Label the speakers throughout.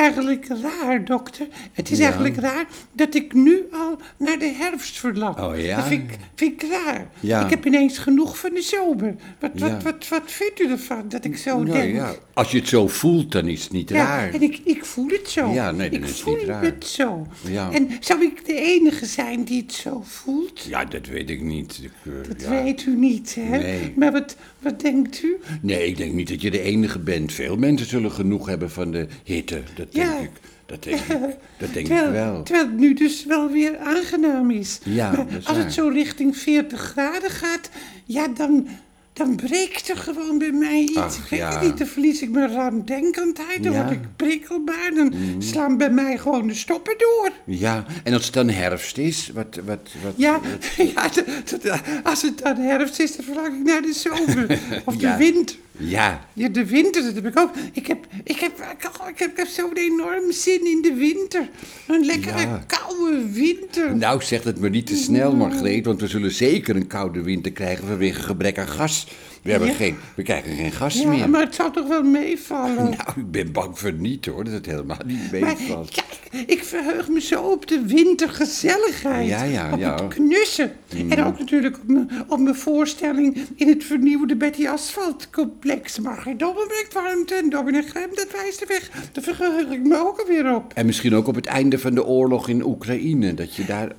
Speaker 1: eigenlijk raar, dokter. Het is
Speaker 2: Ja.
Speaker 1: eigenlijk raar dat ik nu al naar de herfst verlang.
Speaker 2: Oh, ja?
Speaker 1: Dat vind ik, vind ik raar.
Speaker 2: Ja.
Speaker 1: Ik heb ineens genoeg van de zomer. Wat, wat,
Speaker 2: Ja.
Speaker 1: wat, wat vindt u ervan dat ik zo
Speaker 2: Nou
Speaker 1: denk?
Speaker 2: ja, als je het zo voelt, dan is het niet
Speaker 1: Ja,
Speaker 2: raar.
Speaker 1: en ik, ik voel het zo.
Speaker 2: Ja, nee, dan
Speaker 1: ik
Speaker 2: is het
Speaker 1: voel
Speaker 2: niet raar.
Speaker 1: het zo.
Speaker 2: Ja.
Speaker 1: En zou ik de enige zijn die het zo voelt?
Speaker 2: Ja, dat weet ik niet. Ik, eh,
Speaker 1: Dat
Speaker 2: ja.
Speaker 1: weet u niet, hè?
Speaker 2: Nee.
Speaker 1: Maar wat, wat denkt u?
Speaker 2: Nee, ik denk niet dat je de enige bent. Veel mensen zullen genoeg hebben van de hitte. Dat denk
Speaker 1: Ja.
Speaker 2: ik. Dat denk ik, dat denk
Speaker 1: terwijl,
Speaker 2: ik wel.
Speaker 1: terwijl het nu dus wel weer aangenaam is.
Speaker 2: Ja,
Speaker 1: maar als
Speaker 2: waar.
Speaker 1: het zo richting 40 graden gaat, ja, dan, dan breekt er gewoon bij mij iets.
Speaker 2: Ach,
Speaker 1: ik weet
Speaker 2: ja.
Speaker 1: niet, dan verlies ik mijn ruimdenkendheid, dan
Speaker 2: Ja. Mm.
Speaker 1: word ik prikkelbaar, dan slaan bij mij gewoon de stoppen door.
Speaker 2: Ja, en als het dan herfst is, wat... wat, wat
Speaker 1: Ja,
Speaker 2: wat-
Speaker 1: ja als het dan herfst is, dan verlang ik naar de zomer. Of de
Speaker 2: Ja. Ja,
Speaker 1: Ja, de winter, dat heb ik ook. Ik heb, ik heb, ik heb, zo'n enorm zin in de winter. Een lekkere
Speaker 2: Ja.
Speaker 1: koude winter.
Speaker 2: nou zeg het maar niet te snel, Margreet, want we zullen zeker een koude winter krijgen vanwege gebrek aan gas. We, hebben
Speaker 1: Ja.
Speaker 2: geen, we krijgen geen gas
Speaker 1: Ja,
Speaker 2: meer.
Speaker 1: maar het zal toch wel meevallen.
Speaker 2: Nou, ik ben bang voor niet hoor, dat het helemaal niet
Speaker 1: maar
Speaker 2: meevalt.
Speaker 1: kijk, ik verheug me zo op de wintergezelligheid.
Speaker 2: Ja, ja,
Speaker 1: op
Speaker 2: ja. Mm.
Speaker 1: het knussen. En ook natuurlijk op mijn, op mijn voorstelling in het vernieuwde Betty Asfalt-complex. Margriet Dobbel brengt warmte en Dominic Grem, dat wijst de weg. Daar verheug ik me ook alweer op.
Speaker 2: En misschien ook op het einde van de oorlog in Oekraïne, dat je daar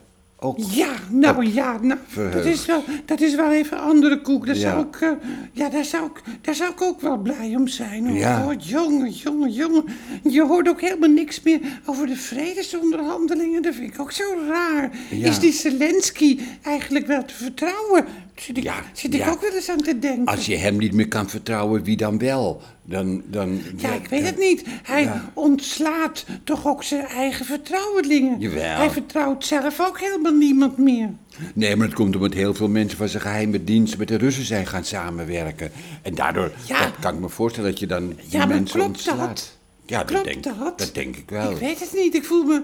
Speaker 2: ook...
Speaker 1: Ja, nou ja, nou, dat, is wel, dat is wel even andere koek. Daar,
Speaker 2: Ja.
Speaker 1: zou ik, eh, ja, daar, zou ik, daar zou ik ook wel blij om zijn. hoor.
Speaker 2: Ja.
Speaker 1: Oh, jongen, jongen, jongen. Je hoort ook helemaal niks meer over de vredesonderhandelingen. Dat vind ik ook zo raar.
Speaker 2: Ja.
Speaker 1: Is die Zelensky eigenlijk wel te vertrouwen? Zit ik,
Speaker 2: Ja,
Speaker 1: zit ik ook wel eens aan te denken.
Speaker 2: Als je hem niet meer kan vertrouwen, wie dan wel? Dan, dan,
Speaker 1: Ja, ik weet het niet. Hij
Speaker 2: Ja.
Speaker 1: ontslaat toch ook zijn eigen vertrouwelingen.
Speaker 2: Jawel.
Speaker 1: Hij vertrouwt zelf ook helemaal niemand meer.
Speaker 2: Nee, maar het komt omdat heel veel mensen van zijn geheime dienst met de Russen zijn gaan samenwerken. En daardoor
Speaker 1: Ja.
Speaker 2: dat kan ik me voorstellen dat je dan die
Speaker 1: Ja,
Speaker 2: mensen
Speaker 1: klopt
Speaker 2: ontslaat.
Speaker 1: dat?
Speaker 2: Ja, dat
Speaker 1: Klopt
Speaker 2: denk,
Speaker 1: dat?
Speaker 2: dat denk ik wel.
Speaker 1: Ik weet het niet. Ik voel me,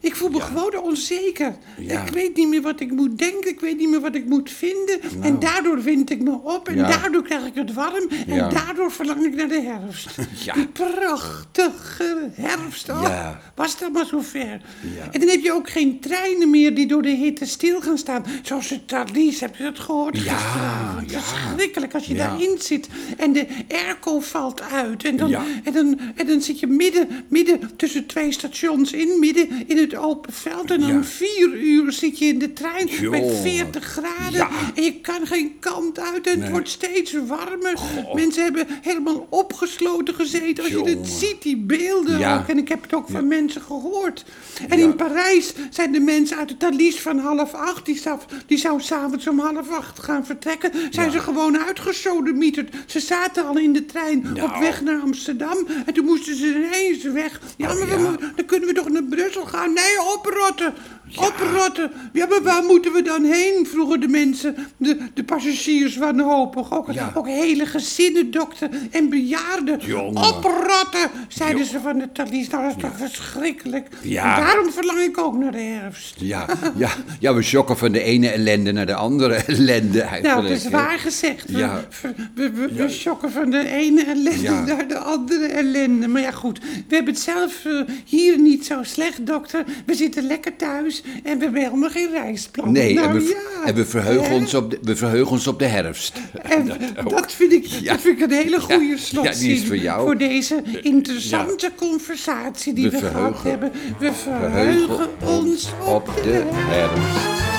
Speaker 1: ik voel me gewoon onzeker.
Speaker 2: Ja.
Speaker 1: Ik weet niet meer wat ik moet denken. Ik weet niet meer wat ik moet vinden. En daardoor wind ik me op. En
Speaker 2: Nou. Ja.
Speaker 1: daardoor krijg ik het warm. En daardoor verlang ik naar de herfst.
Speaker 2: Ja.
Speaker 1: Die prachtige herfst. Oh. Was het allemaal zo ver.
Speaker 2: Ja.
Speaker 1: En dan heb je ook geen treinen meer die door de hitte stil gaan staan. Zoals het Thalys. Heb je dat gehoord?
Speaker 2: Ja,
Speaker 1: gisteravond?
Speaker 2: ja.
Speaker 1: Verschrikkelijk als je daarin zit. En de airco valt uit. En dan, en dan, en dan zit je midden, midden tussen twee stations in, midden in het open veld. En dan
Speaker 2: Ja.
Speaker 1: vier uur zit je in de trein met
Speaker 2: Jongen.
Speaker 1: 40 graden.
Speaker 2: Ja.
Speaker 1: En je kan geen kant uit en het wordt steeds warmer. Mensen hebben helemaal opgesloten gezeten. Als je dit ziet, die beelden
Speaker 2: Ja.
Speaker 1: ook. En ik heb het ook van mensen gehoord. En in Parijs zijn de mensen uit het Thalys van half acht. Die zou, die zou s'avonds om half acht gaan vertrekken. Zijn ze gewoon uitgesodemieterd. Ze zaten al in de trein op
Speaker 2: Nou.
Speaker 1: weg naar Amsterdam. En toen moesten ze ineens weg. Ja,
Speaker 2: Oh,
Speaker 1: maar we dan kunnen we toch naar Brussel gaan? Nee, oprotten. Oprotten. Ja, maar waar moeten we dan heen? Vroegen de mensen, de, de passagiers wanhopig. Ook,
Speaker 2: Ja.
Speaker 1: ook hele gezinnen, dokter en bejaarden.
Speaker 2: Jongen.
Speaker 1: Oprotten, zeiden ze van de Thalys. Nou, dat is toch verschrikkelijk.
Speaker 2: Ja.
Speaker 1: En daarom verlang ik ook naar de herfst.
Speaker 2: Ja, ja, ja, we shocken van de ene ellende naar de andere ellende eigenlijk.
Speaker 1: Nou, dat is waar gezegd. We,
Speaker 2: Ja.
Speaker 1: we, we, we- we shocken van de ene ellende
Speaker 2: Ja.
Speaker 1: naar de andere ellende. Maar ja, goed. We hebben het zelf eh, hier niet zo slecht, dokter. We zitten lekker thuis en we hebben helemaal geen reisplan.
Speaker 2: Nee,
Speaker 1: nou,
Speaker 2: en, we,
Speaker 1: ja.
Speaker 2: en we, verheugen
Speaker 1: Hè?
Speaker 2: ons op de, we verheugen ons op de herfst.
Speaker 1: En dat, vind ik,
Speaker 2: Ja.
Speaker 1: dat vind ik een hele goede
Speaker 2: Ja,
Speaker 1: slotzin.
Speaker 2: die is voor jou.
Speaker 1: Voor deze interessante conversatie die
Speaker 2: We
Speaker 1: we, gehad hebben. We verheugen ons
Speaker 2: op de herfst.